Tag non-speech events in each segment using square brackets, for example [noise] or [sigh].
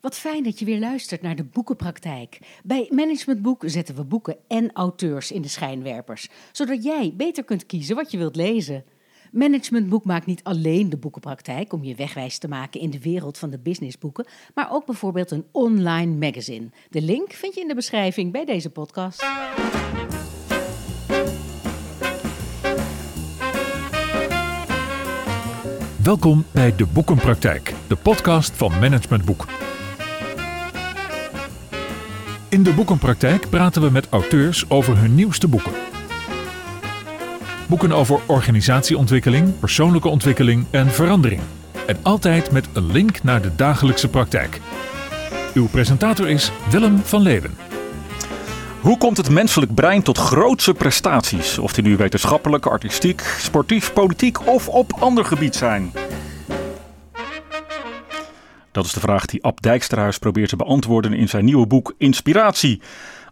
Wat fijn dat je weer luistert naar de Boekenpraktijk. Bij Managementboek zetten we boeken en auteurs in de schijnwerpers, zodat jij beter kunt kiezen wat je wilt lezen. Managementboek maakt niet alleen de boekenpraktijk om je wegwijs te maken in de wereld van de businessboeken, maar ook bijvoorbeeld een online magazine. De link vind je in de beschrijving bij deze podcast. Welkom bij de Boekenpraktijk, de podcast van Managementboek. In de Boekenpraktijk praten we met auteurs over hun nieuwste boeken. Boeken over organisatieontwikkeling, persoonlijke ontwikkeling en verandering. En altijd met een link naar de dagelijkse praktijk. Uw presentator is Willem van Leeuwen. Hoe komt het menselijk brein tot grootse prestaties? Of die nu wetenschappelijk, artistiek, sportief, politiek of op ander gebied zijn? Dat is de vraag die Ab Dijksterhuis probeert te beantwoorden in zijn nieuwe boek Inspiratie.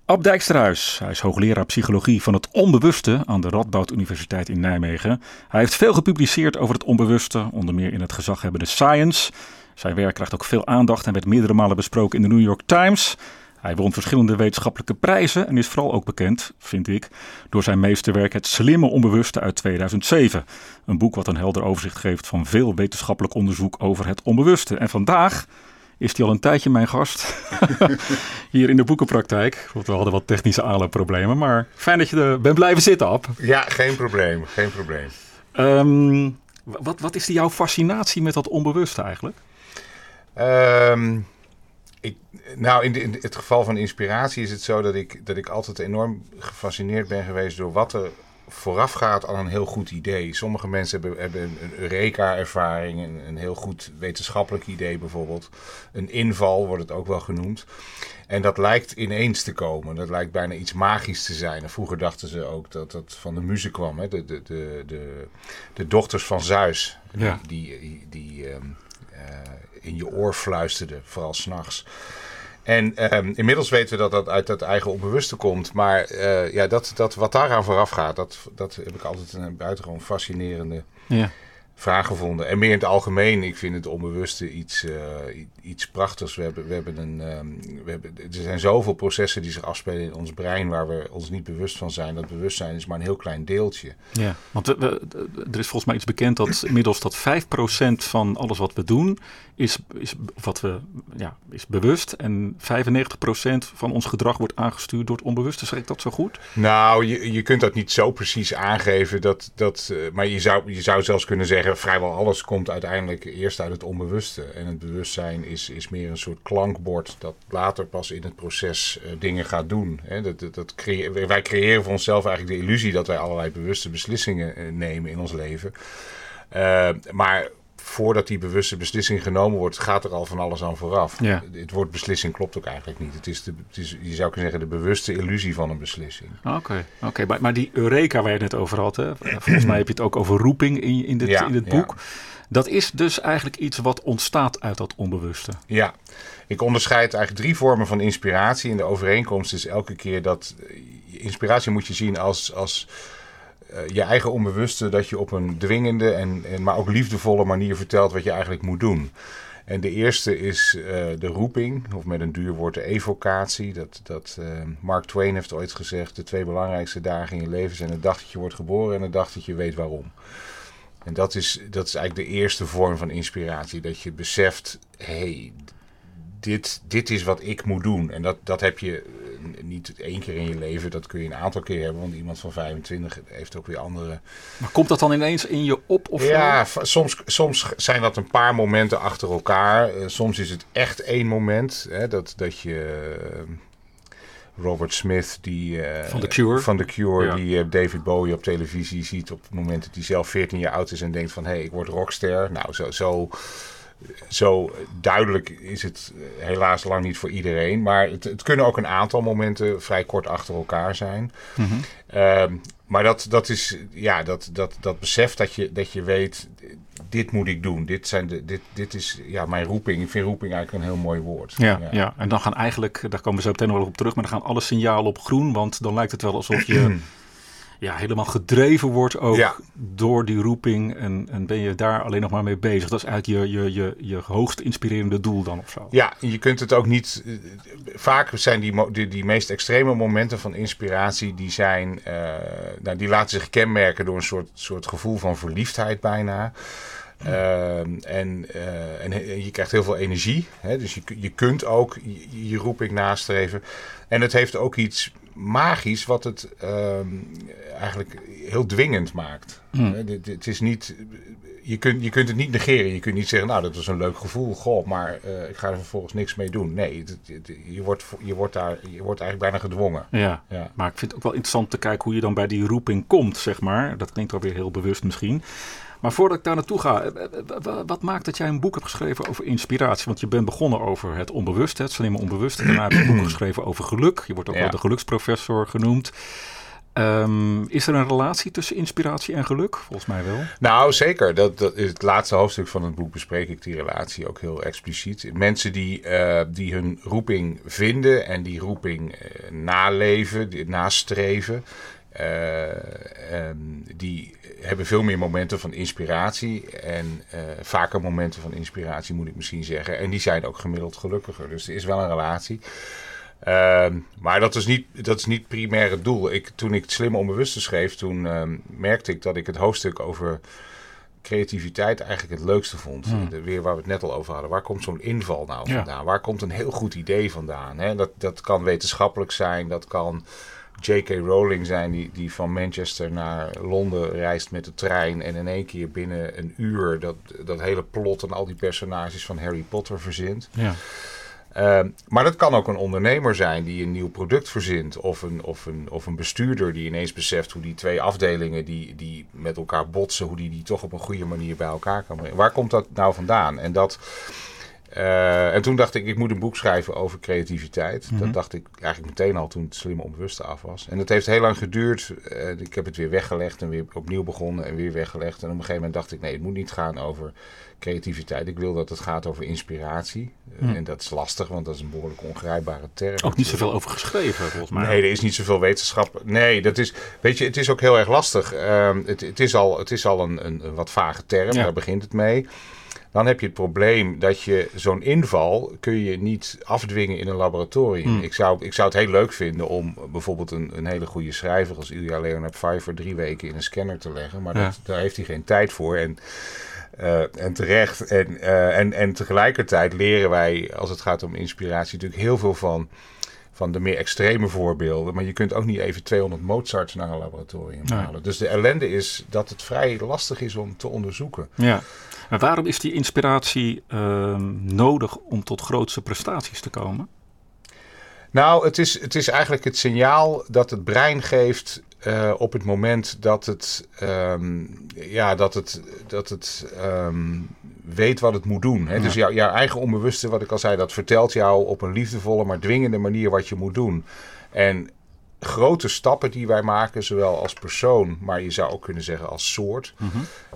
Ab Dijksterhuis, hij is hoogleraar psychologie van het onbewuste aan de Radboud Universiteit in Nijmegen. Hij heeft veel gepubliceerd over het onbewuste, onder meer in het gezaghebbende Science. Zijn werk krijgt ook veel aandacht en werd meerdere malen besproken in de New York Times. Hij won verschillende wetenschappelijke prijzen en is vooral ook bekend, vind ik, door zijn meesterwerk Het Slimme Onbewuste uit 2007. Een boek wat een helder overzicht geeft van veel wetenschappelijk onderzoek over het onbewuste. En vandaag is hij al een tijdje mijn gast [laughs] hier in de boekenpraktijk. Want we hadden wat technische aanloopproblemen, maar fijn dat je er bent blijven zitten, Ab. Ja, geen probleem, geen probleem. Ehm, wat, wat is jouw fascinatie met dat onbewuste eigenlijk? Um, ik, nou, in, de, in, het geval van inspiratie is het zo dat ik, dat ik altijd enorm gefascineerd ben geweest door wat er voorafgaat aan een heel goed idee. Sommige mensen hebben, hebben een Eureka-ervaring, een, een heel goed wetenschappelijk idee bijvoorbeeld. Een inval wordt het ook wel genoemd. En dat lijkt ineens te komen. Dat lijkt bijna iets magisch te zijn. En vroeger dachten ze ook dat dat van de muziek kwam. Hè? De, de, de, de, de dochters van Zeus. Ja. Die, die, die um, uh, in je oor fluisterde, vooral s'nachts. En um, inmiddels weten we dat dat uit het eigen onbewuste komt. Maar uh, ja, dat, dat, wat daaraan vooraf gaat, dat, dat heb ik altijd een buitengewoon fascinerende ja vraag gevonden. En meer in het algemeen, ik vind het onbewuste iets, uh, iets prachtigs. We hebben, we hebben een, um, we hebben, er zijn zoveel processen die zich afspelen in ons brein waar we ons niet bewust van zijn. Dat bewustzijn is maar een heel klein deeltje. Ja, want we, we, er is volgens mij iets bekend dat [clears throat] inmiddels dat 5% van alles wat we doen is, is, wat we, ja, is bewust. En 95% van ons gedrag wordt aangestuurd door het onbewuste. Zeg ik dat zo goed? Nou, je, je kunt dat niet zo precies aangeven. Dat, dat, uh, maar je zou, je zou zelfs kunnen zeggen vrijwel alles komt uiteindelijk eerst uit het onbewuste. En het bewustzijn is, is meer een soort klankbord dat later pas in het proces uh, dingen gaat doen. Hè, dat, dat, wij creëren voor onszelf eigenlijk de illusie dat wij allerlei bewuste beslissingen uh, nemen in ons leven. Uh, maar voordat die bewuste beslissing genomen wordt, gaat er al van alles aan vooraf. Ja. Het woord beslissing klopt ook eigenlijk niet. Het is, de, het is je zou kunnen zeggen, de bewuste illusie van een beslissing. Oké, okay, okay. maar, maar, die Eureka waar je het net over had, hè? [clears throat] volgens mij heb je het ook over roeping in, in, dit, ja, in het boek. Ja. Dat is dus eigenlijk iets wat ontstaat uit dat onbewuste. Ja, ik onderscheid eigenlijk drie vormen van inspiratie. En de overeenkomst is elke keer dat inspiratie moet je zien als. als je eigen onbewuste dat je op een dwingende en, en maar ook liefdevolle manier vertelt wat je eigenlijk moet doen. En de eerste is uh, de roeping, of met een duur woord de evocatie. Dat, dat uh, Mark Twain heeft ooit gezegd: de twee belangrijkste dagen in je leven zijn de dag dat je wordt geboren en de dag dat je weet waarom. En dat is, dat is eigenlijk de eerste vorm van inspiratie. Dat je beseft, hé, hey, dit, dit is wat ik moet doen. En dat, dat heb je niet één keer in je leven, dat kun je een aantal keer hebben. Want iemand van 25 heeft ook weer andere. Maar komt dat dan ineens in je op? Of ja, soms, soms zijn dat een paar momenten achter elkaar. Uh, soms is het echt één moment. Hè, dat, dat je. Uh, Robert Smith, die, uh, van The Cure, van The Cure ja. die David Bowie op televisie ziet op het moment dat hij zelf 14 jaar oud is en denkt van hé, hey, ik word rockster. Nou, zo, zo zo duidelijk is het helaas lang niet voor iedereen. Maar het, het kunnen ook een aantal momenten vrij kort achter elkaar zijn. Mm -hmm. uh, maar dat, dat is, ja, dat, dat, dat besef dat je, dat je weet, dit moet ik doen. Dit, zijn de, dit, dit is ja, mijn roeping. Ik vind roeping eigenlijk een heel mooi woord. Ja, ja. ja. en dan gaan eigenlijk, daar komen we zo meteen nog op terug, maar dan gaan alle signalen op groen. Want dan lijkt het wel alsof je [clears throat] ja, helemaal gedreven wordt ook Ja. door die roeping. En, en ben je daar alleen nog maar mee bezig. Dat is eigenlijk je, je, je, je hoogst inspirerende doel dan of zo. Ja, je kunt het ook niet. eh, Vaak zijn die, die, die meest extreme momenten van inspiratie, die zijn. eh, nou, die laten zich kenmerken door een soort, soort gevoel van verliefdheid bijna. Ehm, en, eh, en je krijgt heel veel energie. Hè? Dus je, je kunt ook je, je roeping nastreven. En het heeft ook iets magisch wat het ehm, eigenlijk heel dwingend maakt. Hè, dit- dit- Het is niet, je, kunt, je kunt het niet negeren. Je kunt niet zeggen, nou dat was een leuk gevoel, goh, maar eh, ik ga er vervolgens niks mee doen. Nee, het- het- je, wordt, je, wordt daar, je wordt eigenlijk bijna gedwongen. Ja. Ja. Maar ik vind het ook wel interessant te kijken hoe je dan bij die roeping komt, zeg maar. Dat klinkt alweer heel bewust misschien. Maar voordat ik daar naartoe ga, eh, eh, eh, wat maakt dat jij een boek hebt geschreven over inspiratie? Want je bent begonnen over het onbewuste, het slimme onbewuste. Daarna heb je een boek [clears throat] geschreven over geluk. Je wordt ook Ja. wel de geluksprofessor genoemd. Ehm, is er een relatie tussen inspiratie en geluk? Volgens mij wel. Nou, zeker. Dat, dat is het laatste hoofdstuk van het boek bespreek ik die relatie ook heel expliciet. Mensen die, die hun roeping vinden en die roeping naleven, die, nastreven, eh, ehm, die hebben veel meer momenten van inspiratie en eh, vaker momenten van inspiratie moet ik misschien zeggen. En die zijn ook gemiddeld gelukkiger. Dus er is wel een relatie. Ehm, maar dat is niet, dat is niet primair het doel. Ik, toen ik het slimme onbewuste schreef, toen ehm, merkte ik dat ik het hoofdstuk over creativiteit eigenlijk het leukste vond. De, weer waar we het net al over hadden. Waar komt zo'n inval nou Ja. vandaan? Waar komt een heel goed idee vandaan? Hè? Dat, dat kan wetenschappelijk zijn, dat kan J.K. Rowling zijn, die, die van Manchester naar Londen reist met de trein en in één keer binnen een uur dat, dat hele plot en al die personages van Harry Potter verzint. Ja. Ehm, maar dat kan ook een ondernemer zijn die een nieuw product verzint. Of een, of een, of een bestuurder die ineens beseft hoe die twee afdelingen die, die met elkaar botsen, hoe die die toch op een goede manier bij elkaar kan brengen. Waar komt dat nou vandaan? En, dat, eh, en toen dacht ik, ik moet een boek schrijven over creativiteit. Dat dacht ik eigenlijk meteen al toen het slimme onbewuste af was. En dat heeft heel lang geduurd. Eh, ik heb het weer weggelegd en weer opnieuw begonnen en weer weggelegd. En op een gegeven moment dacht ik, nee, het moet niet gaan over creativiteit. Ik wil dat het gaat over inspiratie. Eh, En dat is lastig, want dat is een behoorlijk ongrijpbare term. Ook niet zoveel over geschreven, volgens mij. Nee, er is niet zoveel wetenschap. Nee, dat is. Weet je, het is ook heel erg lastig. Ehm, het, het is al, het is al een, een, een wat vage term, Ja. daar begint het mee. Dan heb je het probleem dat je zo'n inval kun je niet afdwingen in een laboratorium. Ik, zou, ik zou het heel leuk vinden om bijvoorbeeld een, een hele goede schrijver als Ilja Leonard Pfeiffer drie weken in een scanner te leggen. Maar Ja. dat, daar heeft hij geen tijd voor. En, eh, en terecht. En, eh, en, en tegelijkertijd leren wij, als het gaat om inspiratie, natuurlijk heel veel van van de meer extreme voorbeelden. Maar je kunt ook niet even 200 Mozarts naar een laboratorium Nee. halen. Dus de ellende is dat het vrij lastig is om te onderzoeken. Ja. Maar waarom is die inspiratie ehm, nodig om tot grootste prestaties te komen? Nou, het is, het is eigenlijk het signaal dat het brein geeft eh, op het moment dat het, ehm, ja, dat het, dat het ehm, weet wat het moet doen. Hè? Dus jouw, jouw eigen onbewuste, wat ik al zei, dat vertelt jou op een liefdevolle, maar dwingende manier wat je moet doen. En grote stappen die wij maken, zowel als persoon, maar je zou ook kunnen zeggen als soort,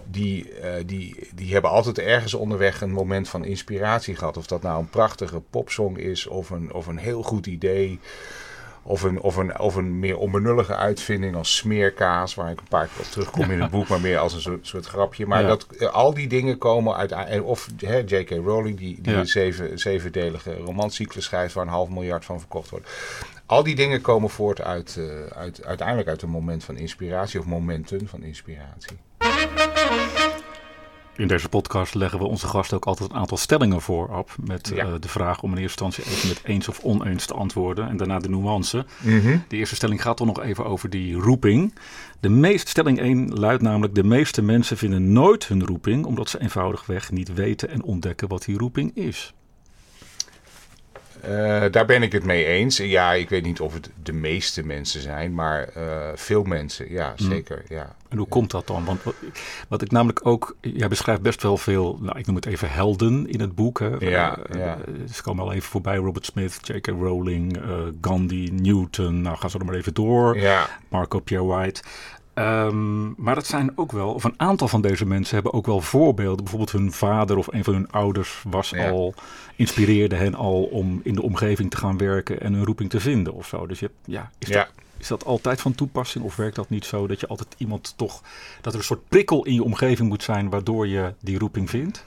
die, eh, die, die hebben altijd ergens onderweg een moment van inspiratie gehad. Of dat nou een prachtige popsong is, of een, of een heel goed idee. Of een, of, een, of een meer onbenullige uitvinding als smeerkaas, waar ik een paar keer op terugkom in het [laughs] boek, maar meer als een soort, soort grapje. Maar Ja. dat, eh, al die dingen komen uit. en Of hè, J.K. Rowling, die, die Ja. een zeven, zevendelige romancyclus schrijft waar een half miljard van verkocht wordt. Al die dingen komen voort uit, eh, uit, uiteindelijk uit een moment van inspiratie of momenten van inspiratie. In deze podcast leggen we onze gasten ook altijd een aantal stellingen voor, Ab. Met Ja. eh, de vraag om in eerste instantie even met eens of oneens te antwoorden. En daarna de nuance. Mhm. De eerste stelling gaat toch nog even over die roeping. De meest, stelling 1 luidt namelijk: de meeste mensen vinden nooit hun roeping, omdat ze eenvoudigweg niet weten en ontdekken wat die roeping is. Eh, daar ben ik het mee eens. Ja, ik weet niet of het de meeste mensen zijn, maar eh, veel mensen, ja, Mm. zeker. Ja. En hoe komt dat dan? Want wat, wat ik namelijk ook, jij beschrijft best wel veel, nou, ik noem het even helden in het boek. Hè. Ja, Eh, ja. Ze komen al even voorbij: Robert Smith, J.K. Rowling, Gandhi, Newton. Nou, gaan ze er maar even door. Ja, Marco Pierre White. Ehm, maar dat zijn ook wel, of een aantal van deze mensen hebben ook wel voorbeelden. Bijvoorbeeld hun vader of een van hun ouders was Ja. al, inspireerde hen al om in de omgeving te gaan werken en een roeping te vinden of zo. Dus je, ja, is, Ja. Dat, Is dat altijd van toepassing of werkt dat niet zo dat je altijd iemand toch, dat er een soort prikkel in je omgeving moet zijn waardoor je die roeping vindt?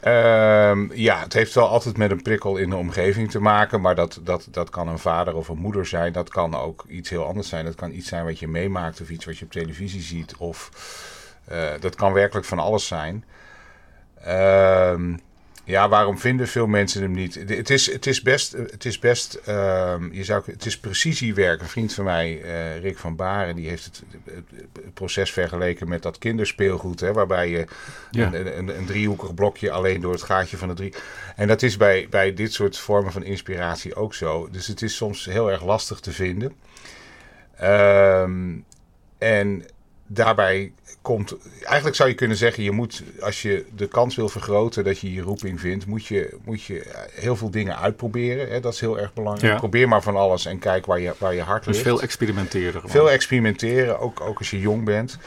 Ehm, ja, het heeft wel altijd met een prikkel in de omgeving te maken. Maar dat, dat, dat kan een vader of een moeder zijn. Dat kan ook iets heel anders zijn. Dat kan iets zijn wat je meemaakt of iets wat je op televisie ziet. Of uh, dat kan werkelijk van alles zijn. Ehm ja, waarom vinden veel mensen hem niet? Het is, het is best, het is best ehm, je zou, het is precisiewerk. Een vriend van mij, uh, Rick van Baren, die heeft het, het, proces vergeleken met dat kinderspeelgoed. Hè, waarbij je een, een, een, driehoekig blokje alleen door het gaatje van de drie... En dat is bij, bij dit soort vormen van inspiratie ook zo. Dus het is soms heel erg lastig te vinden. Um, en daarbij komt, eigenlijk zou je kunnen zeggen, je moet, als je de kans wil vergroten dat je je roeping vindt, moet je, moet je heel veel dingen uitproberen. Hè? Dat is heel erg belangrijk. Probeer maar van alles en kijk waar je, waar je hart dus ligt. Dus veel experimenteren. Gewoon. Veel experimenteren, ook, ook als je jong bent.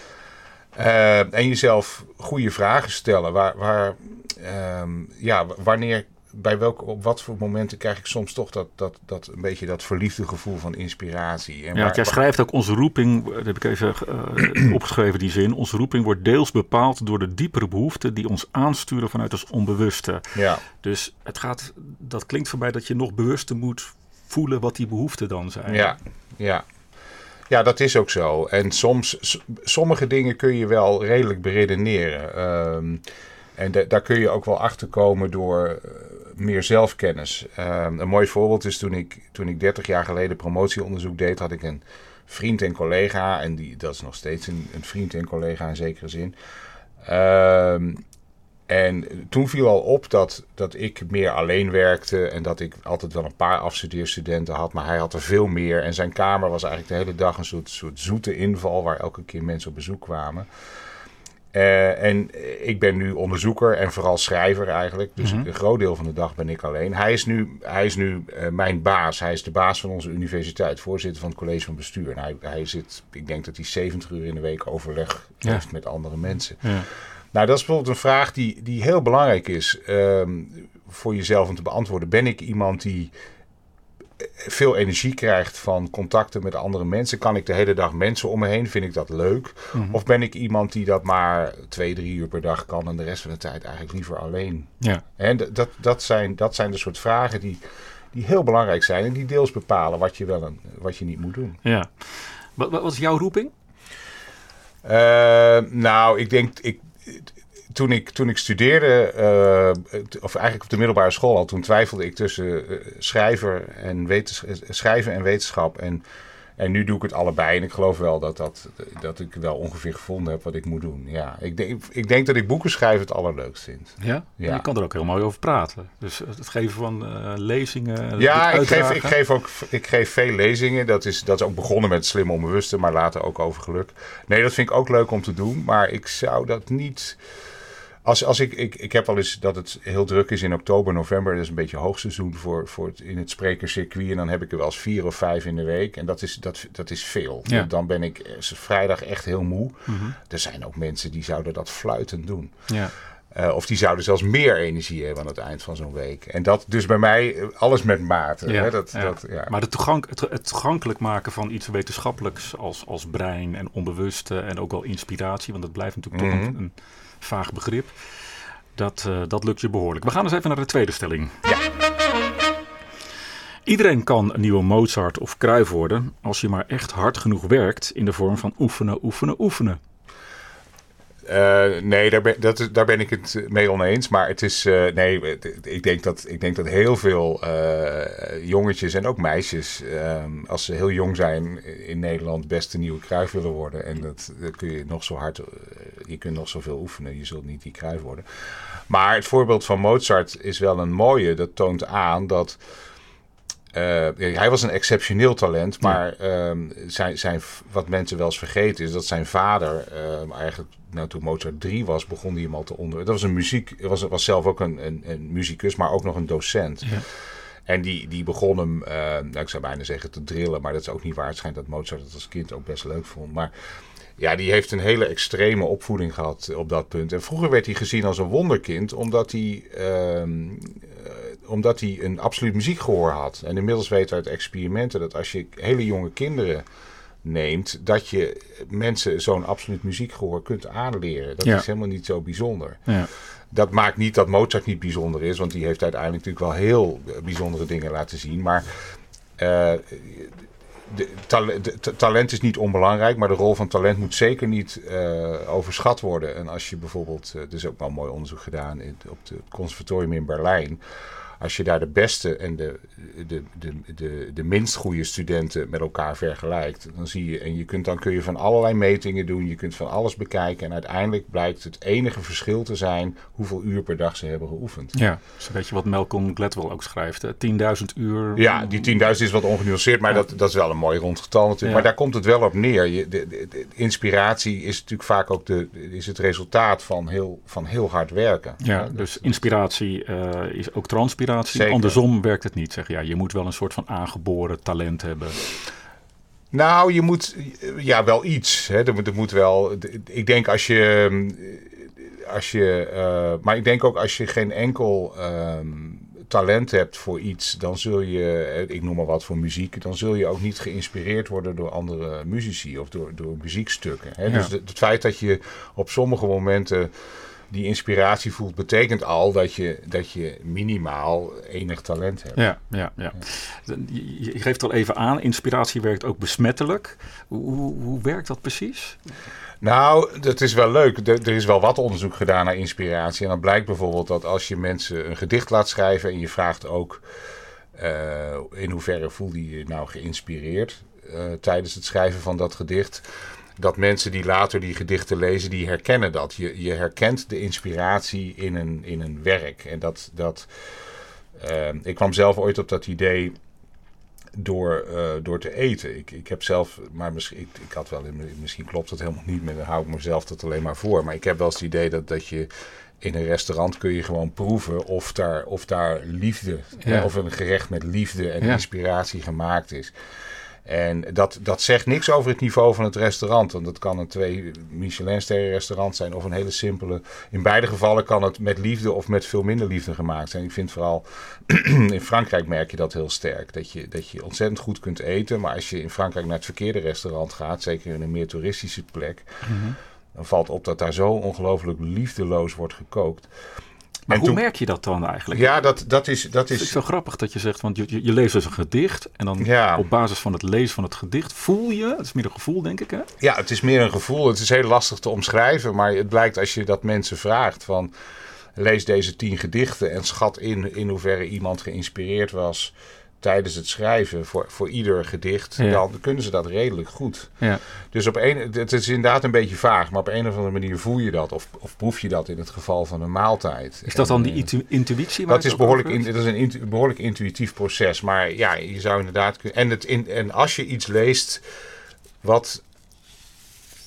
Uh, en jezelf goede vragen stellen. Waar, waar, uh, ja, wanneer bij welke, op wat voor momenten krijg ik soms toch dat, dat, dat een beetje dat verliefde gevoel van inspiratie. En ja, jij schrijft ook onze roeping, dat heb ik even uh, [clears throat] opgeschreven die zin. Onze roeping wordt deels bepaald door de diepere behoeften die ons aansturen vanuit ons onbewuste. Ja. Dus het gaat, dat klinkt voor mij dat je nog bewuster moet voelen wat die behoeften dan zijn. Ja, ja. Ja, dat is ook zo. En soms, sommige dingen kun je wel redelijk beredeneren. Um, en daar kun je ook wel achter komen door eh, meer zelfkennis. Ehm, een mooi voorbeeld is toen ik, toen ik 30 jaar geleden promotieonderzoek deed, had ik een vriend en collega. En die, dat is nog steeds een, een vriend en collega in zekere zin. Ehm, en toen viel al op dat, dat ik meer alleen werkte en dat ik altijd wel een paar afstudeerstudenten had, maar hij had er veel meer. En zijn kamer was eigenlijk de hele dag een soort, soort zoete inval waar elke keer mensen op bezoek kwamen. Uh, en ik ben nu onderzoeker en vooral schrijver eigenlijk. Dus mhm. een groot deel van de dag ben ik alleen. Hij is nu, hij is nu uh, mijn baas. Hij is de baas van onze universiteit, voorzitter van het college van bestuur. En hij, hij zit, ik denk dat hij 70 uur in de week overleg ja. heeft met andere mensen. Ja. Nou, dat is bijvoorbeeld een vraag die, die heel belangrijk is um, voor jezelf om te beantwoorden. Ben ik iemand die veel energie krijgt van contacten met andere mensen. Kan ik de hele dag mensen om me heen? Vind ik dat leuk? Mhm. Of ben ik iemand die dat maar twee, drie uur per dag kan en de rest van de tijd eigenlijk liever alleen? Ja. En dat, dat, zijn, dat zijn de soort vragen die, die heel belangrijk zijn en die deels bepalen wat je wel en wat je niet moet doen. Ja. Wat, wat was jouw roeping? Uh, nou, ik denk, ik, toen ik, toen ik studeerde, uh, of eigenlijk op de middelbare school al, toen twijfelde ik tussen uh, schrijver en schrijven en wetenschap. En, en nu doe ik het allebei. En ik geloof wel dat, dat, dat ik wel ongeveer gevonden heb wat ik moet doen. Ja, ik, denk, ik denk dat ik boeken schrijven het allerleukst vind. Ja? ja? Je kan er ook heel mooi over praten. Dus het geven van uh, lezingen. Ja, ik geef, ik geef ook ik geef veel lezingen. Dat is, dat is ook begonnen met slim onbewuste, maar later ook over geluk. Nee, dat vind ik ook leuk om te doen. Maar ik zou dat niet. Als, als ik, ik, ik heb wel eens dat het heel druk is in oktober, november. Dat is een beetje hoogseizoen voor, voor het, in het sprekerscircuit. En dan heb ik er wel eens vier of vijf in de week. En dat is, dat, dat is veel. Ja. Dan ben ik eh, vrijdag echt heel moe. Mhm. Er zijn ook mensen die zouden dat fluitend doen. Ja. Uh, of die zouden zelfs meer energie hebben aan het eind van zo'n week. En dat dus bij mij eh, alles met mate. Ja, hè? Dat, ja. Dat, ja. Maar de toegank, het, het, toegankelijk maken van iets wetenschappelijks als, als brein en onbewuste en ook wel inspiratie, want dat blijft natuurlijk mm -hmm. toch een, een vaag begrip. Dat, uh, dat lukt je behoorlijk. We gaan eens even naar de tweede stelling. Ja. Iedereen kan een nieuwe Mozart of Cruyff worden als je maar echt hard genoeg werkt in de vorm van oefenen, oefenen, oefenen. Uh, nee, daar ben, dat daar ben ik het mee oneens. Maar het is. Uh, nee, ik denk, dat, ik denk dat heel veel uh, jongetjes en ook meisjes. als ze heel jong zijn in Nederland. best een nieuwe kruif willen worden. En dat, dat kun je nog zo hard. je kunt nog zoveel oefenen. Je zult niet die kruif worden. Maar het voorbeeld van Mozart is wel een mooie. Dat toont aan dat. Uh, hij was een exceptioneel talent, maar ja. um, zijn, zijn, wat mensen wel eens vergeten is dat zijn vader, um, eigenlijk nou, toen Mozart drie was, begon hij hem al te onder. Dat was een muziek, was, was zelf ook een, een, een muzikus, maar ook nog een docent. Ja. En die, die begon hem, uh, nou, ik zou bijna zeggen te drillen, maar dat is ook niet waar. Het schijnt dat Mozart het als kind ook best leuk vond. Maar ja, die heeft een hele extreme opvoeding gehad op dat punt. En vroeger werd hij gezien als een wonderkind, omdat hij, omdat hij een absoluut muziekgehoor had. En inmiddels weten we uit experimenten dat als je hele jonge kinderen neemt, dat je mensen zo'n absoluut muziekgehoor kunt aanleren. Dat Ja. is helemaal niet zo bijzonder. Ja. Dat maakt niet dat Mozart niet bijzonder is, want die heeft uiteindelijk natuurlijk wel heel bijzondere dingen laten zien. Maar eh, de, tale- de- ta- talent is niet onbelangrijk, maar de rol van talent moet zeker niet eh, overschat worden. En als je bijvoorbeeld, eh, er is ook wel mooi onderzoek gedaan in, op het conservatorium in Berlijn. Als je daar de beste en de, de, de, de, de minst goede studenten met elkaar vergelijkt, dan zie je, en je kunt, dan kun je van allerlei metingen doen, je kunt van alles bekijken. En uiteindelijk blijkt het enige verschil te zijn hoeveel uur per dag ze hebben geoefend. Ja, dat is een beetje wat Malcolm Gladwell ook schrijft. hè. 10.000 uur. Ja, die 10.000 is wat ongenuanceerd, maar Ja. dat, dat is wel een mooi rond getal natuurlijk. Ja. Maar daar komt het wel op neer. Je, de, de- de inspiratie is natuurlijk vaak ook de, is het resultaat van heel, van heel hard werken. Ja, dus inspiratie eh, is ook transpiratie. Zeker. Andersom werkt het niet. Zeg. Ja, je moet wel een soort van aangeboren talent hebben. Nou, je moet ja wel iets. Hè. Er, moet- er moet wel. Ik denk als je. Als je eh, maar ik denk ook als je geen enkel ehm, talent hebt voor iets, dan zul je, ik noem maar wat voor muziek, dan zul je ook niet geïnspireerd worden door andere muzici of door, door muziekstukken. Hè. Ja. Dus het, het feit dat je op sommige momenten die inspiratie voelt, betekent al dat je, dat je minimaal enig talent hebt. Ja, ja, ja. Je, geeft al even aan, inspiratie werkt ook besmettelijk. Hoe, hoe, werkt dat precies? Nou, dat is wel leuk. Er, er is wel wat onderzoek gedaan naar inspiratie. En dan blijkt bijvoorbeeld dat als je mensen een gedicht laat schrijven en je vraagt ook eh, in hoeverre voel je je nou geïnspireerd eh, tijdens het schrijven van dat gedicht. Dat mensen die later die gedichten lezen, die herkennen dat. Je, je herkent de inspiratie in een, in een werk. En dat, dat eh, ik kwam zelf ooit op dat idee door, eh, door te eten. Ik, ik heb zelf, maar misschien, ik, ik had wel, misschien klopt het helemaal niet, maar dan hou ik mezelf dat alleen maar voor. Maar ik heb wel eens het idee dat, dat je in een restaurant kun je gewoon proeven of daar, of daar liefde, Ja. of een gerecht met liefde en Ja. inspiratie gemaakt is. En dat, dat zegt niks over het niveau van het restaurant. Want dat kan een twee Michelin-sterren restaurant zijn of een hele simpele. In beide gevallen kan het met liefde of met veel minder liefde gemaakt zijn. Ik vind vooral [clears throat] in Frankrijk merk je dat heel sterk. Dat je, dat je ontzettend goed kunt eten. Maar als je in Frankrijk naar het verkeerde restaurant gaat, zeker in een meer toeristische plek, dan valt op dat daar zo ongelooflijk liefdeloos wordt gekookt. Maar En hoe toen- merk je dat dan eigenlijk? Ja, dat, dat is. Dat Het is is zo grappig dat je zegt, want je, je, je leest dus een gedicht en dan Ja. op basis van het lezen van het gedicht voel je, het is meer een gevoel denk ik hè? Ja, het is meer een gevoel. Het is heel lastig te omschrijven. Maar het blijkt als je dat mensen vraagt van... lees deze tien gedichten en schat in in hoeverre iemand geïnspireerd was... tijdens het schrijven voor, voor ieder gedicht... Ja. dan kunnen ze dat redelijk goed. Ja. Dus op een, het is inderdaad een beetje vaag... maar op een of andere manier voel je dat... of, of proef je dat in het geval van een maaltijd. Is dat dan die eh, intu- intuïtie? dat is, behoorlijk in, dat is een intu- behoorlijk intuïtief proces. Maar ja, je zou inderdaad kunnen. En, het in, en als je iets leest wat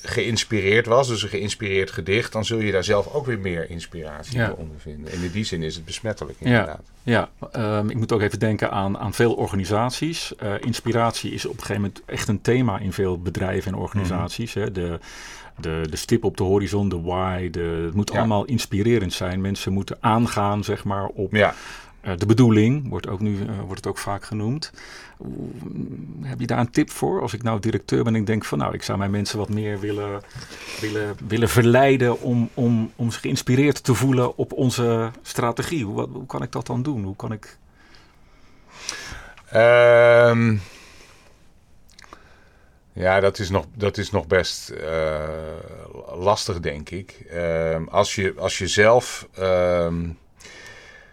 geïnspireerd was, dus een geïnspireerd gedicht, dan zul je daar zelf ook weer meer inspiratie Ja. voor ondervinden. En in die zin is het besmettelijk, Ja. inderdaad. Ja, ehm, ik moet ook even denken aan, aan veel organisaties. Eh, inspiratie is op een gegeven moment echt een thema in veel bedrijven en organisaties. hè. De, de, de stip op de horizon, de why, de, het moet Ja. allemaal inspirerend zijn. Mensen moeten aangaan zeg maar, op Ja. Eh, de bedoeling, wordt, ook nu, eh, wordt het ook vaak genoemd. Heb je daar een tip voor? Als ik nou directeur ben en ik denk van nou, ik zou mijn mensen wat meer willen, willen, willen verleiden om, om, om zich geïnspireerd te voelen op onze strategie. Hoe, wat- hoe kan ik dat dan doen? Hoe kan ik... Ehm, ja, dat is nog, dat is nog best eh, lastig, denk ik. Ehm, als, je, als je zelf. ehm,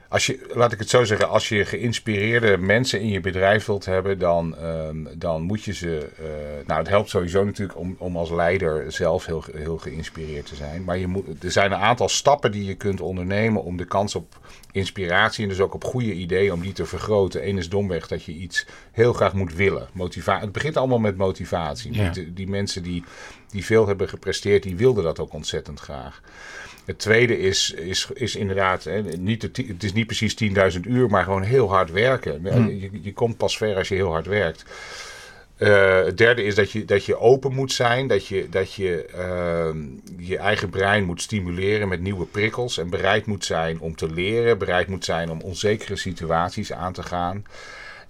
als je, laat ik het zo zeggen, als je geïnspireerde mensen in je bedrijf wilt hebben, dan, ehm, dan moet je ze. eh, nou, het helpt sowieso natuurlijk om, om als leider zelf heel, heel geïnspireerd te zijn. Maar je moet, er zijn een aantal stappen die je kunt ondernemen om de kans op inspiratie en dus ook op goede ideeën om die te vergroten. Eén is domweg dat je iets heel graag moet willen. Motiva het begint allemaal met motivatie. Ja. Die, die mensen die, die veel hebben gepresteerd, die wilden dat ook ontzettend graag. Het tweede is, is, is inderdaad, hè, niet de, het is niet precies 10.000 uur, maar gewoon heel hard werken. Je, je komt pas ver als je heel hard werkt. Eh, het derde is dat je, dat je open moet zijn, dat je, dat je ehm, je eigen brein moet stimuleren met nieuwe prikkels en bereid moet zijn om te leren, bereid moet zijn om onzekere situaties aan te gaan.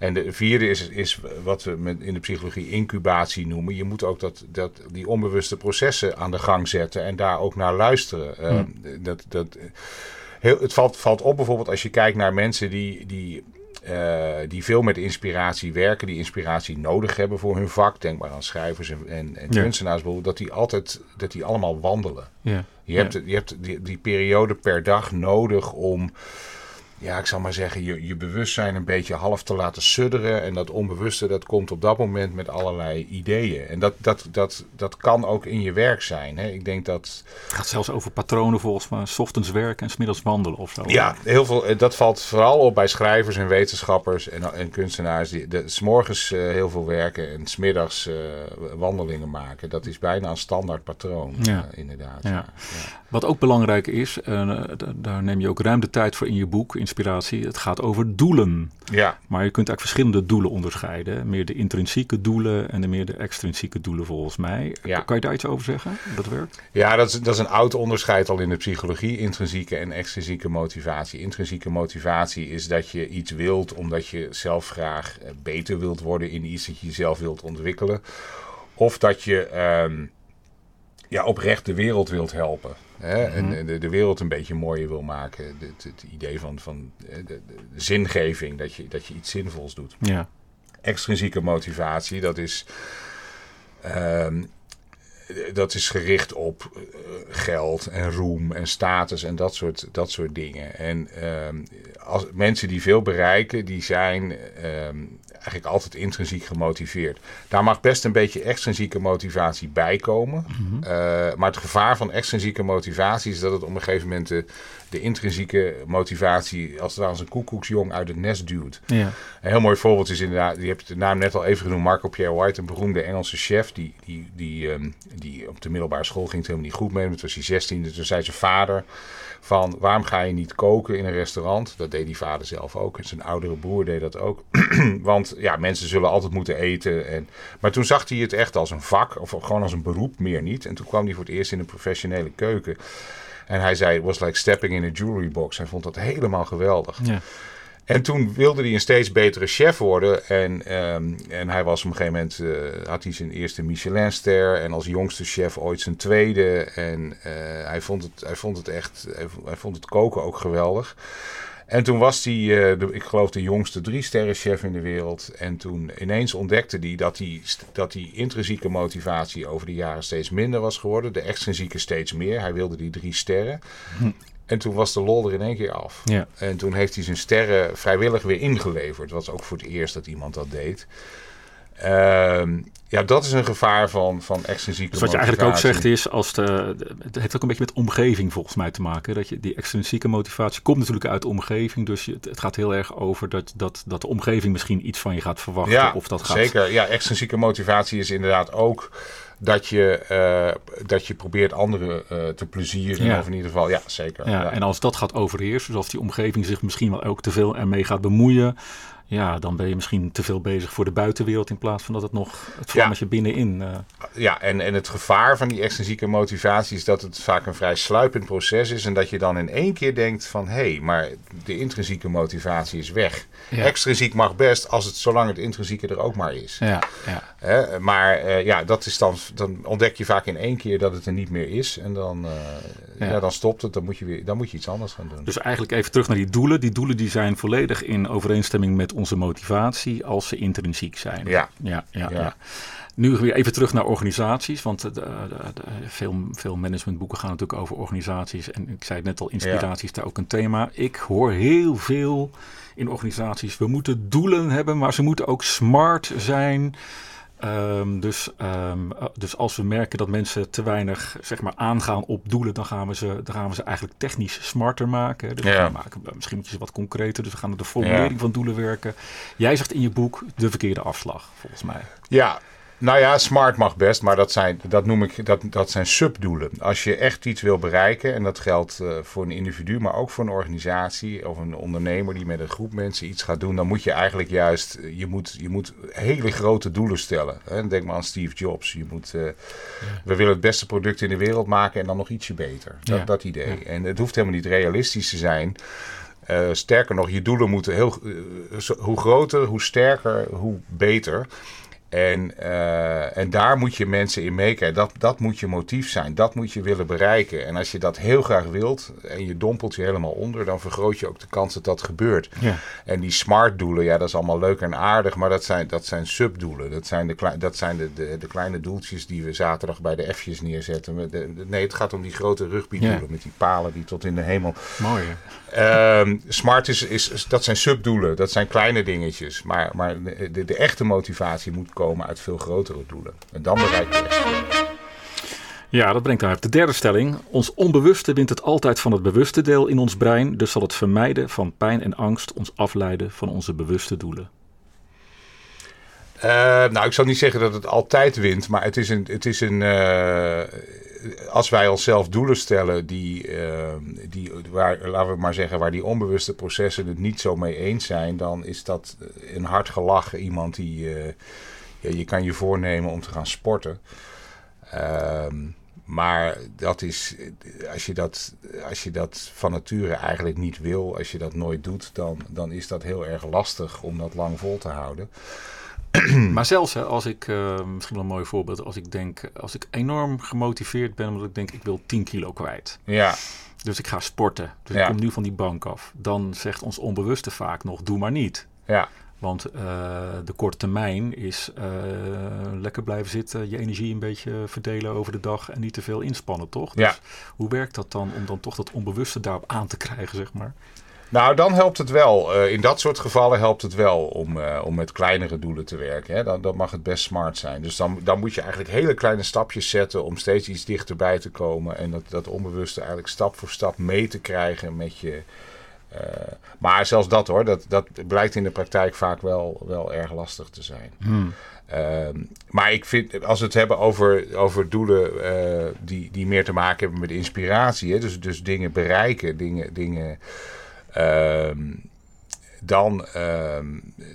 En de vierde is, is wat we met in de psychologie incubatie noemen. Je moet ook dat, dat, die onbewuste processen aan de gang zetten en daar ook naar luisteren. Uh, dat, dat, heel, het valt, valt op bijvoorbeeld als je kijkt naar mensen die, die uh, die veel met inspiratie werken, die inspiratie nodig hebben voor hun vak. Denk maar aan schrijvers en, en, en ja. kunstenaars dat die altijd, dat die allemaal wandelen. Ja. Je hebt, ja. je hebt die, die, periode per dag nodig om ja, ik zal maar zeggen, je, je bewustzijn een beetje half te laten sudderen. En dat onbewuste, dat komt op dat moment met allerlei ideeën. En dat, dat, dat, dat kan ook in je werk zijn. Hè. Ik denk dat... Het gaat zelfs over patronen volgens mij. S ochtends werken en smiddags wandelen of zo. Ja, heel veel, eh, dat valt vooral op bij schrijvers en wetenschappers en, en kunstenaars. Die de, s morgens uh, heel veel werken en smiddags uh, wandelingen maken. Dat is bijna een standaard patroon, ja. uh, inderdaad. Ja. Ja. Wat ook belangrijk is, daar neem je ook ruim de tijd voor in je boek... In inspiratie. Het gaat over doelen. Ja. Maar je kunt eigenlijk verschillende doelen onderscheiden. Meer de intrinsieke doelen en de meer de extrinsieke doelen volgens mij. Ja. Kan je daar iets over zeggen? Dat werkt? Ja, dat is, dat is een oud onderscheid al in de psychologie. Intrinsieke en extrinsieke motivatie. Intrinsieke motivatie is dat je iets wilt omdat je zelf graag beter wilt worden in iets dat je jezelf wilt ontwikkelen. Of dat je um, ja, oprecht de wereld wilt helpen. Hè? Mm -hmm. En de, de, wereld een beetje mooier wil maken. Het, het idee van, van de, de, zingeving, dat je, dat je iets zinvols doet. Ja. Extrinsieke motivatie, dat is, um, dat is gericht op uh, geld en roem en status en dat soort, dat soort dingen. En um, als, mensen die veel bereiken, die zijn um, eigenlijk altijd intrinsiek gemotiveerd. Daar mag best een beetje extrinsieke motivatie bij komen. Mhm. Mm -hmm. uh, maar het gevaar van extrinsieke motivatie is dat het op een gegeven moment de, de intrinsieke motivatie als het als een koekoeksjong uit het nest duwt. Ja. Een heel mooi voorbeeld is inderdaad, je hebt de naam net al even genoemd, Marco Pierre White, een beroemde Engelse chef, die, die, die, um, die op de middelbare school ging het helemaal niet goed mee. Toen was hij 16, toen zei zijn vader van waarom ga je niet koken in een restaurant? Dat deed die vader zelf ook. En zijn oudere broer deed dat ook. [clears throat] Want ja, mensen zullen altijd moeten eten. En... Maar toen zag hij het echt als een vak of gewoon als een beroep, meer niet. En toen kwam hij voor het eerst in een professionele keuken. En hij zei, it was like stepping in a jewelry box. Hij vond dat helemaal geweldig. Ja. En toen wilde hij een steeds betere chef worden. En, um, en hij was op een gegeven moment, uh, had hij zijn eerste Michelinster. En als jongste chef ooit zijn tweede. En uh, hij, vond het, hij vond het echt, hij, hij vond het koken ook geweldig. En toen was hij, de, ik geloof, de jongste drie-sterren-chef in de wereld. En toen ineens ontdekte hij dat, die dat die intrinsieke motivatie over de jaren steeds minder was geworden. De extrinsieke steeds meer. Hij wilde die drie sterren. Hm. En toen was de lol er in één keer af. Ja. En toen heeft hij zijn sterren vrijwillig weer ingeleverd. Dat was ook voor het eerst dat iemand dat deed. Um, ja, dat is een gevaar van, van extrinsieke dus wat je eigenlijk ook zegt is, als de, het heeft ook een beetje met omgeving volgens mij te maken. Dat je, die extrinsieke motivatie komt natuurlijk uit de omgeving. Dus je, het gaat heel erg over dat, dat, dat de omgeving misschien iets van je gaat verwachten. Ja, of dat gaat... zeker. Ja, extrinsieke motivatie is inderdaad ook dat je, uh, dat je probeert anderen uh, te plezieren. Ja. Of in ieder geval, ja, zeker. Ja, ja. En als dat gaat overheersen, dus als die omgeving zich misschien wel ook te veel ermee gaat bemoeien ja, dan ben je misschien te veel bezig voor de buitenwereld in plaats van dat het nog het vlammetje ja. binnenin. Uh... Ja, en, en het gevaar van die extrinsieke motivatie is dat het vaak een vrij sluipend proces is en dat je dan in één keer denkt van hé, hey, maar de intrinsieke motivatie is weg. Ja. Extrinsiek mag best als het zolang het intrinsieke er ook maar is. Ja, ja. Hè? Maar uh, ja, dat is dan, dan ontdek je vaak in één keer dat het er niet meer is en dan, uh, ja. ja. dan stopt het, dan moet, je weer, dan moet je iets anders gaan doen. Dus eigenlijk even terug naar die doelen. Die doelen die zijn volledig in overeenstemming met onze motivatie als ze intrinsiek zijn. Ja. Ja, ja, ja. ja. Nu weer even terug naar organisaties, want de, de, de, veel, veel managementboeken gaan natuurlijk over organisaties. En ik zei het net al, inspiratie is daar ook een thema. Ik hoor heel veel in organisaties, we moeten doelen hebben, maar ze moeten ook smart zijn. Um, dus, um, dus als we merken dat mensen te weinig zeg maar, aangaan op doelen, dan gaan we ze, dan gaan we ze eigenlijk technisch smarter maken. Dus ja. we maken misschien moet je ze wat concreter. Dus we gaan naar de formulering ja. van doelen werken. Jij zegt in je boek de verkeerde afslag, volgens mij. Ja, nou ja, smart mag best, maar dat zijn, dat noem ik, dat, dat zijn subdoelen. Als je echt iets wil bereiken, en dat geldt uh, voor een individu, maar ook voor een organisatie of een ondernemer die met een groep mensen iets gaat doen, dan moet je eigenlijk juist, je moet, je moet hele grote doelen stellen. Hè? Denk maar aan Steve Jobs. Je moet, uh, ja. We willen het beste product in de wereld maken en dan nog ietsje beter. Dat, ja. dat idee. Ja. En het hoeft helemaal niet realistisch te zijn. Uh, sterker nog, je doelen moeten heel. hoe groter, hoe sterker, hoe beter. En, uh, en daar moet je mensen in meekrijgen. Dat, dat moet je motief zijn. Dat moet je willen bereiken. En als je dat heel graag wilt en je dompelt je helemaal onder, dan vergroot je ook de kans dat dat gebeurt. Ja. En die smart doelen, ja, dat is allemaal leuk en aardig, maar dat zijn, dat zijn subdoelen. Dat zijn, de, dat zijn de, de, de kleine doeltjes die we zaterdag bij de F'jes neerzetten. nee, het gaat om die grote rugbydoelen met die palen die tot in de hemel. Mooi. Uh, smart is, is, dat zijn subdoelen, dat zijn kleine dingetjes. Maar, maar de, de echte motivatie moet komen uit veel grotere doelen. En dan bereik je echt. Ja, dat brengt mij op de derde stelling. Ons onbewuste wint het altijd van het bewuste deel in ons brein. Dus zal het vermijden van pijn en angst ons afleiden van onze bewuste doelen. Uh, nou, ik zal niet zeggen dat het altijd wint, maar het is een. Het is een uh, als wij onszelf doelen stellen die, uh, die waar, laten we maar zeggen, waar die onbewuste processen het niet zo mee eens zijn, dan is dat een hard gelach. Iemand die ja, je kan je voornemen om te gaan sporten. Ehm, maar dat is, als je dat, als je dat van nature eigenlijk niet wil, als je dat nooit doet, dan, dan is dat heel erg lastig om dat lang vol te houden. [clears throat] Maar zelfs hè, als ik, uh, misschien wel een mooi voorbeeld, als ik denk, als ik enorm gemotiveerd ben omdat ik denk ik wil 10 kilo kwijt. Ja. Dus ik ga sporten. Dus ik kom nu van die bank af. Dan zegt ons onbewuste vaak nog, doe maar niet. Ja. Want uh, de korte termijn is uh, lekker blijven zitten, je energie een beetje verdelen over de dag en niet te veel inspannen, toch? Ja. Dus hoe werkt dat dan om dan toch dat onbewuste daarop aan te krijgen, zeg maar? Nou, dan helpt het wel. Uh, in dat soort gevallen helpt het wel om, om met kleinere doelen te werken. Hè? Dan, dan mag het best smart zijn. Dus dan, dan moet je eigenlijk hele kleine stapjes zetten om steeds iets dichterbij te komen. En dat, dat onbewuste eigenlijk stap voor stap mee te krijgen met je, uh, maar zelfs dat hoor, dat, dat blijkt in de praktijk vaak wel, wel erg lastig te zijn. Hmm. Uh, maar ik vind, als we het hebben over, over doelen uh, die, die meer te maken hebben met inspiratie, hè, dus, dus dingen bereiken, dingen, dingen ehm, dan, ehm,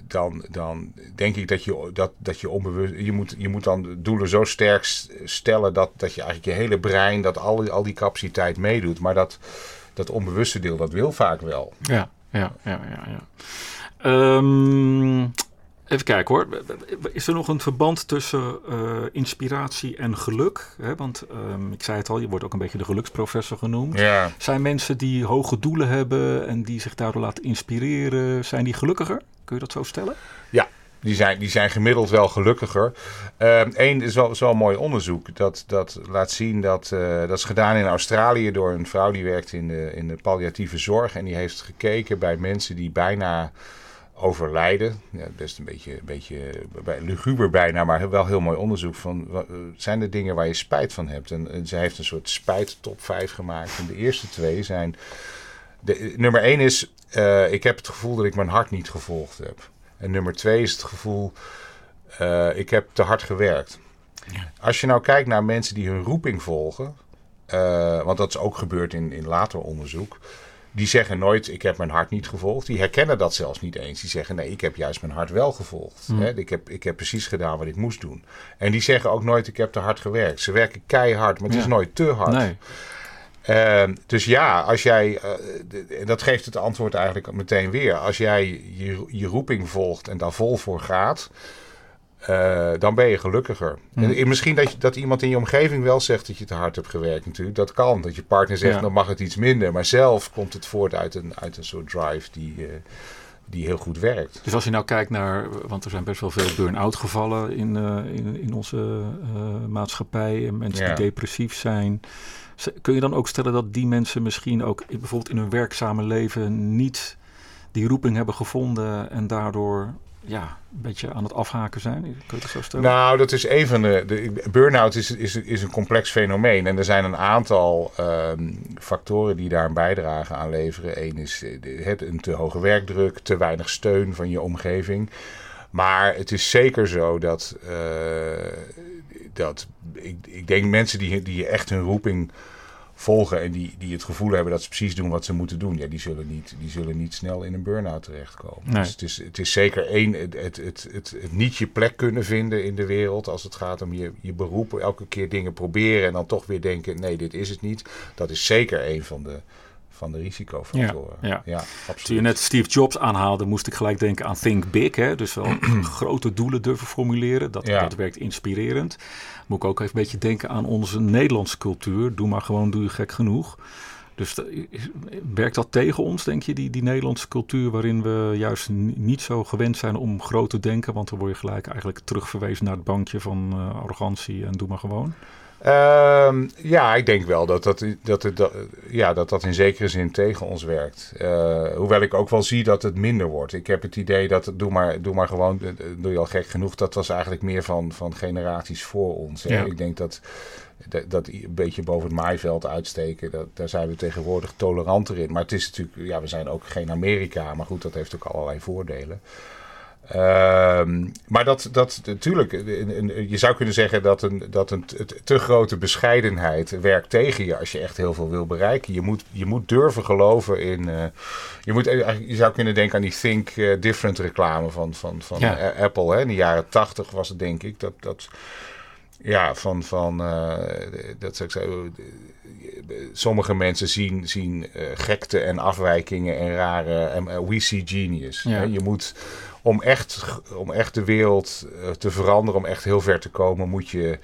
dan, dan denk ik dat je, dat, dat je onbewust. Je moet, je moet dan doelen zo sterk stellen dat, dat je eigenlijk je hele brein, dat al, al die capaciteit meedoet. Maar dat, dat onbewuste deel, dat wil vaak wel. Ja, ja, ja, ja. ja. Um, even kijken hoor. Is er nog een verband tussen uh, inspiratie en geluk? Want um, ik zei het al, je wordt ook een beetje de geluksprofessor genoemd. Ja. Zijn mensen die hoge doelen hebben en die zich daardoor laten inspireren, zijn die gelukkiger? Kun je dat zo stellen? Ja, die zijn, die zijn gemiddeld wel gelukkiger. Eén ehm, is wel, is wel mooi onderzoek. Dat, dat laat zien dat. Uh, dat is gedaan in Australië door een vrouw die werkt in de, in de palliatieve zorg. En die heeft gekeken bij mensen die bijna overlijden. Ja, best een beetje, beetje luguber bijna, maar wel heel mooi onderzoek van wat, zijn er dingen waar je spijt van hebt. En, en zij heeft een soort spijt top 5 gemaakt. En de eerste twee zijn. De, nummer 1 is, uh, ik heb het gevoel dat ik mijn hart niet gevolgd heb. En nummer twee is het gevoel, uh, ik heb te hard gewerkt. Ja. Als je nou kijkt naar mensen die hun roeping volgen, uh, want dat is ook gebeurd in, in later onderzoek. Die zeggen nooit, ik heb mijn hart niet gevolgd. Die herkennen dat zelfs niet eens. Die zeggen, nee, ik heb juist mijn hart wel gevolgd. Mm. Hè? Ik, heb, ik heb precies gedaan wat ik moest doen. En die zeggen ook nooit, ik heb te hard gewerkt. Ze werken keihard, maar het ja. is nooit te hard. Nee. Uh, dus ja, als jij, uh, dat geeft het antwoord eigenlijk meteen weer. Als jij je, je roeping volgt en daar vol voor gaat, uh, dan ben je gelukkiger. Hmm. En, en misschien dat, je, dat iemand in je omgeving wel zegt dat je te hard hebt gewerkt natuurlijk. Dat kan. Dat je partner zegt, Ja. dan mag het iets minder. Maar zelf komt het voort uit een, uit een soort drive die, uh, die heel goed werkt. Dus als je nou kijkt naar, want er zijn best wel veel burn-out gevallen in, uh, in, in onze uh, maatschappij. En mensen Ja. die depressief zijn. Kun je dan ook stellen dat die mensen misschien ook bijvoorbeeld in hun werkzame leven niet die roeping hebben gevonden en daardoor ja, een beetje aan het afhaken zijn? Kun je zo? Nou, dat is een van de. de burn-out is, is, is een complex fenomeen. En er zijn een aantal ehm, factoren die daar een bijdrage aan leveren. Eén is eh, het, een te hoge werkdruk, te weinig steun van je omgeving. Maar het is zeker zo dat. eh, dat ik, ik denk mensen die, die echt hun roeping volgen en die, die het gevoel hebben dat ze precies doen wat ze moeten doen, ja, die, zullen niet, die zullen niet snel in een burn-out terechtkomen. Nee. Dus het is, het is zeker één, het, het, het, het, niet je plek kunnen vinden in de wereld als het gaat om je, je beroep, elke keer dingen proberen en dan toch weer denken, nee, dit is het niet. Dat is zeker een van de van de risicofactoren. Ja, ja. absoluut. Toen je net Steve Jobs aanhaalde, moest ik gelijk denken aan Think Big. Hè? Dus wel [clears throat] grote doelen durven formuleren. Dat, dat werkt inspirerend. Moet ik ook even een beetje denken aan onze Nederlandse cultuur. Doe maar gewoon, doe je gek genoeg. Dus werkt dat tegen ons, denk je, die, die Nederlandse cultuur, waarin we juist niet zo gewend zijn om groot te denken? Want dan word je gelijk eigenlijk terugverwezen naar het bankje van uh, arrogantie en doe maar gewoon. Uh, ja, ik denk wel dat dat, dat, dat, ja, dat dat in zekere zin tegen ons werkt. Uh, hoewel ik ook wel zie dat het minder wordt. Ik heb het idee dat doe maar, doe maar gewoon, eh, doe je al gek genoeg. Dat was eigenlijk meer van, van generaties voor ons. Ja. Ik denk dat dat, dat een beetje boven het maaiveld uitsteken, dat, daar zijn we tegenwoordig toleranter in. Maar het is natuurlijk, ja, we zijn ook geen Amerika, maar goed, dat heeft ook allerlei voordelen. Ehm, maar dat, dat natuurlijk, je zou kunnen zeggen dat een, dat een te grote bescheidenheid werkt tegen je als je echt heel veel wil bereiken. Je moet, je moet durven geloven in. Uh, je, moet, je zou kunnen denken aan die Think eh, Different reclame van, van, van Apple. Hè. In de jaren tachtig was het, denk ik. Dat, dat, ja, van, van uh, dat zou ik zeggen, sommige mensen zien, zien uh, gekte en afwijkingen en rare, en uh, we see genius. Ja. Je moet, om echt, om echt de wereld te veranderen, om echt heel ver te komen, moet je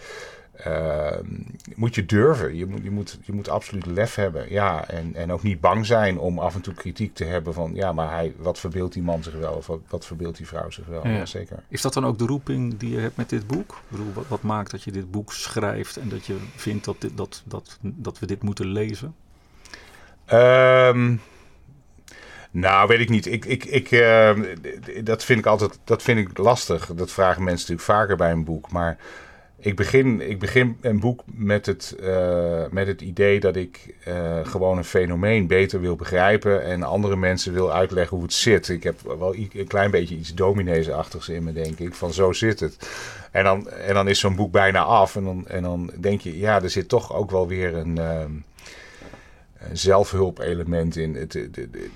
uh, moet je durven. Je moet, je, moet, je moet absoluut lef hebben. Ja, en, en ook niet bang zijn om af en toe kritiek te hebben van... ja, maar hij, wat verbeeldt die man zich wel of wat, wat verbeeldt die vrouw zich wel? Ja. zeker. Is dat dan ook de roeping die je hebt met dit boek? Ik bedoel, wat, wat maakt dat je dit boek schrijft... en dat je vindt dat, dit, dat, dat, dat we dit moeten lezen? Um, nou, weet ik niet. Ik, ik, ik, uh, dat vind ik altijd dat vind ik lastig. Dat vragen mensen natuurlijk vaker bij een boek. Maar ik begin, ik begin een boek met het, uh, met het idee dat ik uh, gewoon een fenomeen beter wil begrijpen en andere mensen wil uitleggen hoe het zit. Ik heb wel een klein beetje iets domineesachtigs in me, denk ik, van zo zit het. En dan, en dan is zo'n boek bijna af en dan, en dan denk je, ja, er zit toch ook wel weer een... Uh, zelfhulp-element in. Het,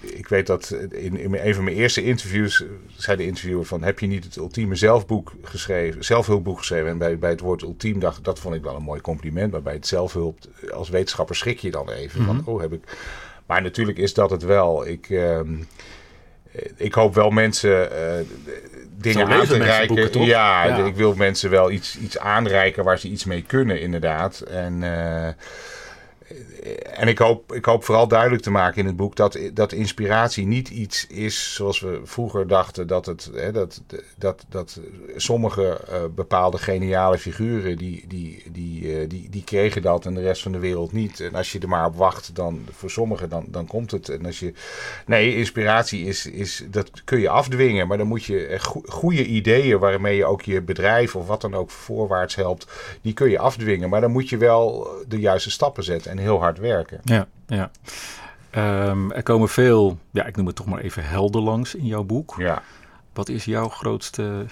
ik weet dat in, in een van mijn eerste interviews zei de interviewer van... heb je niet het ultieme zelfboek geschreven, zelfhulpboek geschreven? En bij, bij het woord ultiem dacht dat vond ik wel een mooi compliment. Maar bij het zelfhulp, als wetenschapper schrik je dan even. van, mhm. oh, heb ik... Maar natuurlijk is dat het wel. Ik, uh, ik hoop wel mensen uh, dingen aan te reiken. Ja, ja, ik wil mensen wel iets, iets aanreiken waar ze iets mee kunnen, inderdaad. En... Uh, en ik hoop, ik hoop vooral duidelijk te maken in het boek dat, dat inspiratie niet iets is zoals we vroeger dachten dat het hè, dat, dat, dat sommige uh, bepaalde geniale figuren die, die, die, uh, die, die kregen dat en de rest van de wereld niet. En als je er maar op wacht, dan voor sommigen dan, dan komt het. En als je nee, inspiratie is, is dat kun je afdwingen, maar dan moet je go goede ideeën waarmee je ook je bedrijf of wat dan ook voorwaarts helpt, die kun je afdwingen. Maar dan moet je wel de juiste stappen zetten en heel hard werken. Ja, ja. Um, er komen veel, ja, ik noem het toch maar even helden langs in jouw boek. Ja. Wat is jouw grootste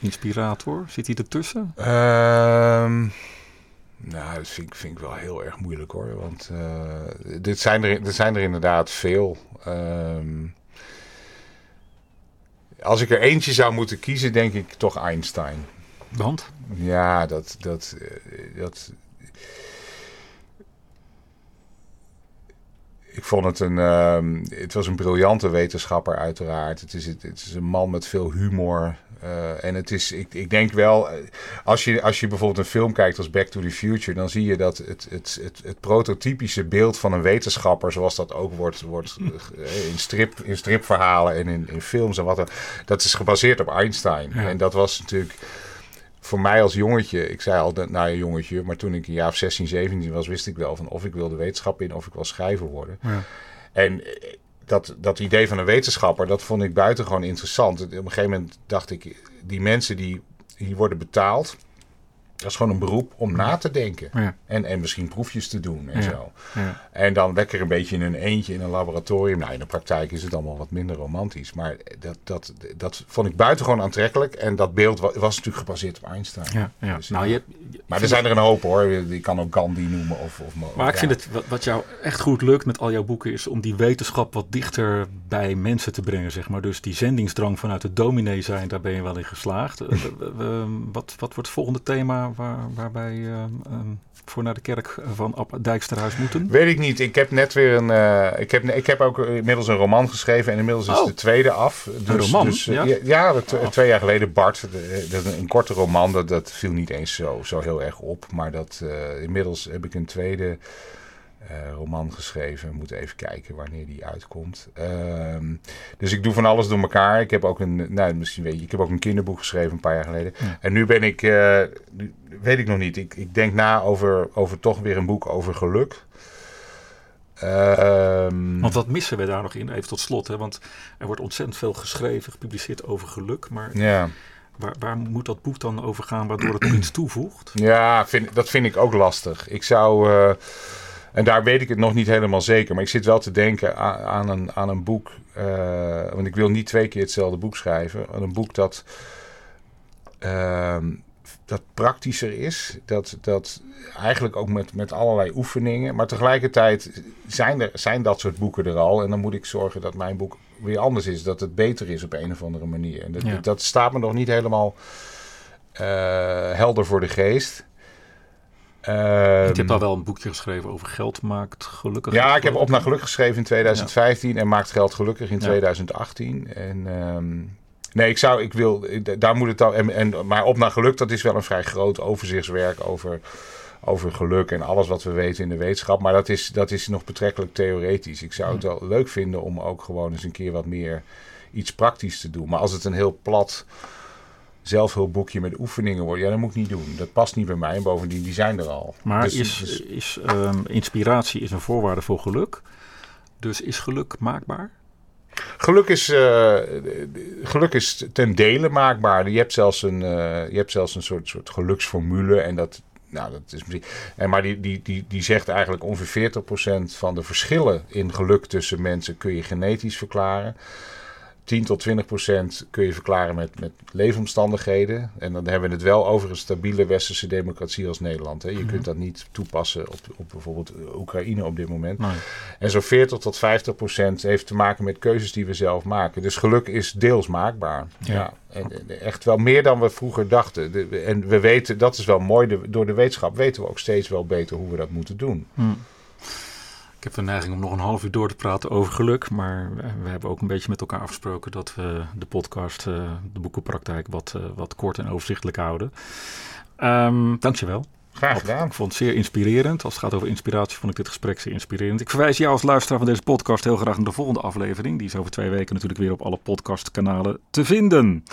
inspirator? Zit hij ertussen? Um, nou, dat vind ik, vind ik wel heel erg moeilijk hoor. Want uh, dit zijn er, er zijn er inderdaad veel. Um, als ik er eentje zou moeten kiezen, denk ik toch Einstein. Want? Ja, dat, dat, eh, dat, vond het een. Uh, het was een briljante wetenschapper, uiteraard. Het is, het, is een man met veel humor. Uh, en het is, ik, ik denk wel, eh, als je, als je bijvoorbeeld een film kijkt als Back to the Future, dan zie je dat het, het, het, het prototypische beeld van een wetenschapper, zoals dat ook wordt, wordt [laughs] eh, in, strip, in stripverhalen en in, in films en wat dan, dat is gebaseerd op Einstein. En dat was natuurlijk voor mij als jongetje, ik zei altijd, nou een jongetje, maar toen ik een jaar of 16, 17 was, wist ik wel van of ik wilde wetenschap in of ik wil schrijver worden. Ja. En eh, dat, dat idee van een wetenschapper, dat vond ik buitengewoon interessant. Op een gegeven moment dacht ik, die mensen die, die worden betaald dat is gewoon een beroep om na te denken. Ja. En, en misschien proefjes te doen en zo. Ja. En dan lekker een beetje in een eentje in een laboratorium. Nou, in de praktijk is het allemaal wat minder romantisch. Maar dat, dat, dat vond ik buitengewoon aantrekkelijk. En dat beeld was, was natuurlijk gebaseerd op Einstein. Ja, ja. Dus, nou, je, maar er zijn er een hoop hoor. Die kan ook Gandhi noemen. Of, of, maar ik vind het, wat, wat jou echt goed lukt met al jouw boeken... is om die wetenschap wat dichter bij mensen te brengen, zeg maar. Dus die zendingsdrang vanuit het dominee zijn, daar ben je wel in geslaagd. wat, wat wordt het volgende thema waar, waar wij uh, um, voor naar de kerk van Ab Dijksterhuis moeten? Weet ik niet. Ik heb net weer een. Uh, ik, heb, ik heb ook inmiddels een roman geschreven en inmiddels is Oh. de tweede af. Dus, Een roman? Dus, Ja? ja, ja, dat- twee jaar geleden. Bart, de- dat een korte roman. Dat, dat viel niet eens zo, zo heel erg op. Maar dat, eh, inmiddels heb ik een tweede eh, roman geschreven. Moet even kijken wanneer die uitkomt. Ehm, dus ik doe van alles door elkaar. Ik heb ook een, nou, misschien weet je, ik heb ook een kinderboek geschreven een paar jaar geleden. Ja. En nu ben ik, eh, nu- weet ik nog niet. Ik, ik denk na over, over toch weer een boek over geluk. Ehm, Want wat missen we daar nog in? Even tot slot, hè? want er wordt ontzettend veel geschreven, gepubliceerd over geluk. Maar ja, waar, waar moet dat boek dan over gaan waardoor het nog iets toevoegt? ja vind, dat vind ik ook lastig. Ik zou, eh, en daar weet ik het nog niet helemaal zeker, maar ik zit wel te denken aan, aan, een, aan een boek. eh, want ik wil niet twee keer hetzelfde boek schrijven. Een boek dat, ehm, dat praktischer is. Dat, dat eigenlijk ook met, met allerlei oefeningen. Maar tegelijkertijd zijn, er, zijn dat soort boeken er al. En dan moet ik zorgen dat mijn boek weer anders is. Dat het beter is op een of andere manier. En dat, Ja. dat staat me nog niet helemaal eh, helder voor de geest. Ehm, je hebt al wel een boekje geschreven over geld maakt gelukkig. ja, ik heb Op naar Geluk geschreven in 2015 en Maakt Geld Gelukkig in Ja. 2018. En ehm, nee, ik zou, ik wil, ik- daar moet het dan, en, en, maar Op naar Geluk, dat is wel een vrij groot overzichtswerk over, over geluk en alles wat we weten in de wetenschap. Maar dat is, dat is nog betrekkelijk theoretisch. Ik zou het wel leuk vinden om ook gewoon eens een keer wat meer iets praktisch te doen. Maar als het een heel plat zelfhulpboekje met oefeningen wordt, ja, dat moet ik niet doen. Dat past niet bij mij en bovendien, die zijn er al. Maar Dus- is, dus- is ehm, inspiratie is een voorwaarde voor geluk. Dus is geluk maakbaar? Geluk is, eh, geluk is ten dele maakbaar. Je hebt zelfs een, eh, je hebt zelfs een soort, soort geluksformule. En dat, nou, dat is misschien. En maar die, die, die, die zegt eigenlijk ongeveer 40% van de verschillen in geluk tussen mensen kun je genetisch verklaren. 10 tot 20 procent kun je verklaren met, met leefomstandigheden. En dan hebben we het wel over een stabiele westerse democratie als Nederland. Hè. Je kunt dat niet toepassen op, op bijvoorbeeld Oekraïne op dit moment. Nee. En zo'n 40 tot 50 procent heeft te maken met keuzes die we zelf maken. Dus geluk is deels maakbaar. Ja. Ja. En, en echt wel meer dan we vroeger dachten. De- en we weten, dat is wel mooi, de- door de wetenschap weten we ook steeds wel beter hoe we dat moeten doen. Hm. Ik heb de neiging om nog een half uur door te praten over geluk. Maar we, hebben ook een beetje met elkaar afgesproken dat we de podcast, eh, de boekenpraktijk, wat, eh, wat kort en overzichtelijk houden. Ehm dankjewel. Graag gedaan. Ik vond het zeer inspirerend. Als het gaat over inspiratie, vond ik dit gesprek zeer inspirerend. Ik verwijs jou als luisteraar van deze podcast heel graag naar de volgende aflevering. Die is over twee weken natuurlijk weer op alle podcastkanalen te vinden.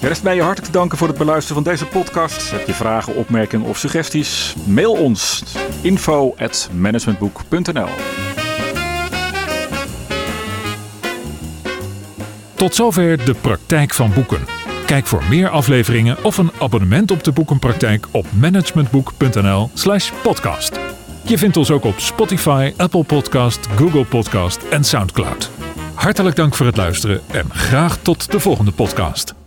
Er rest mij je hartelijk te danken voor het beluisteren van deze podcast. Heb je vragen, opmerkingen of suggesties? Mail ons info at managementboek.nl Tot zover de praktijk van boeken. Kijk voor meer afleveringen of een abonnement op de boekenpraktijk op managementboek.nl/slash podcast. Je vindt ons ook op Spotify, Apple Podcast, Google Podcast en Soundcloud. Hartelijk dank voor het luisteren en graag tot de volgende podcast.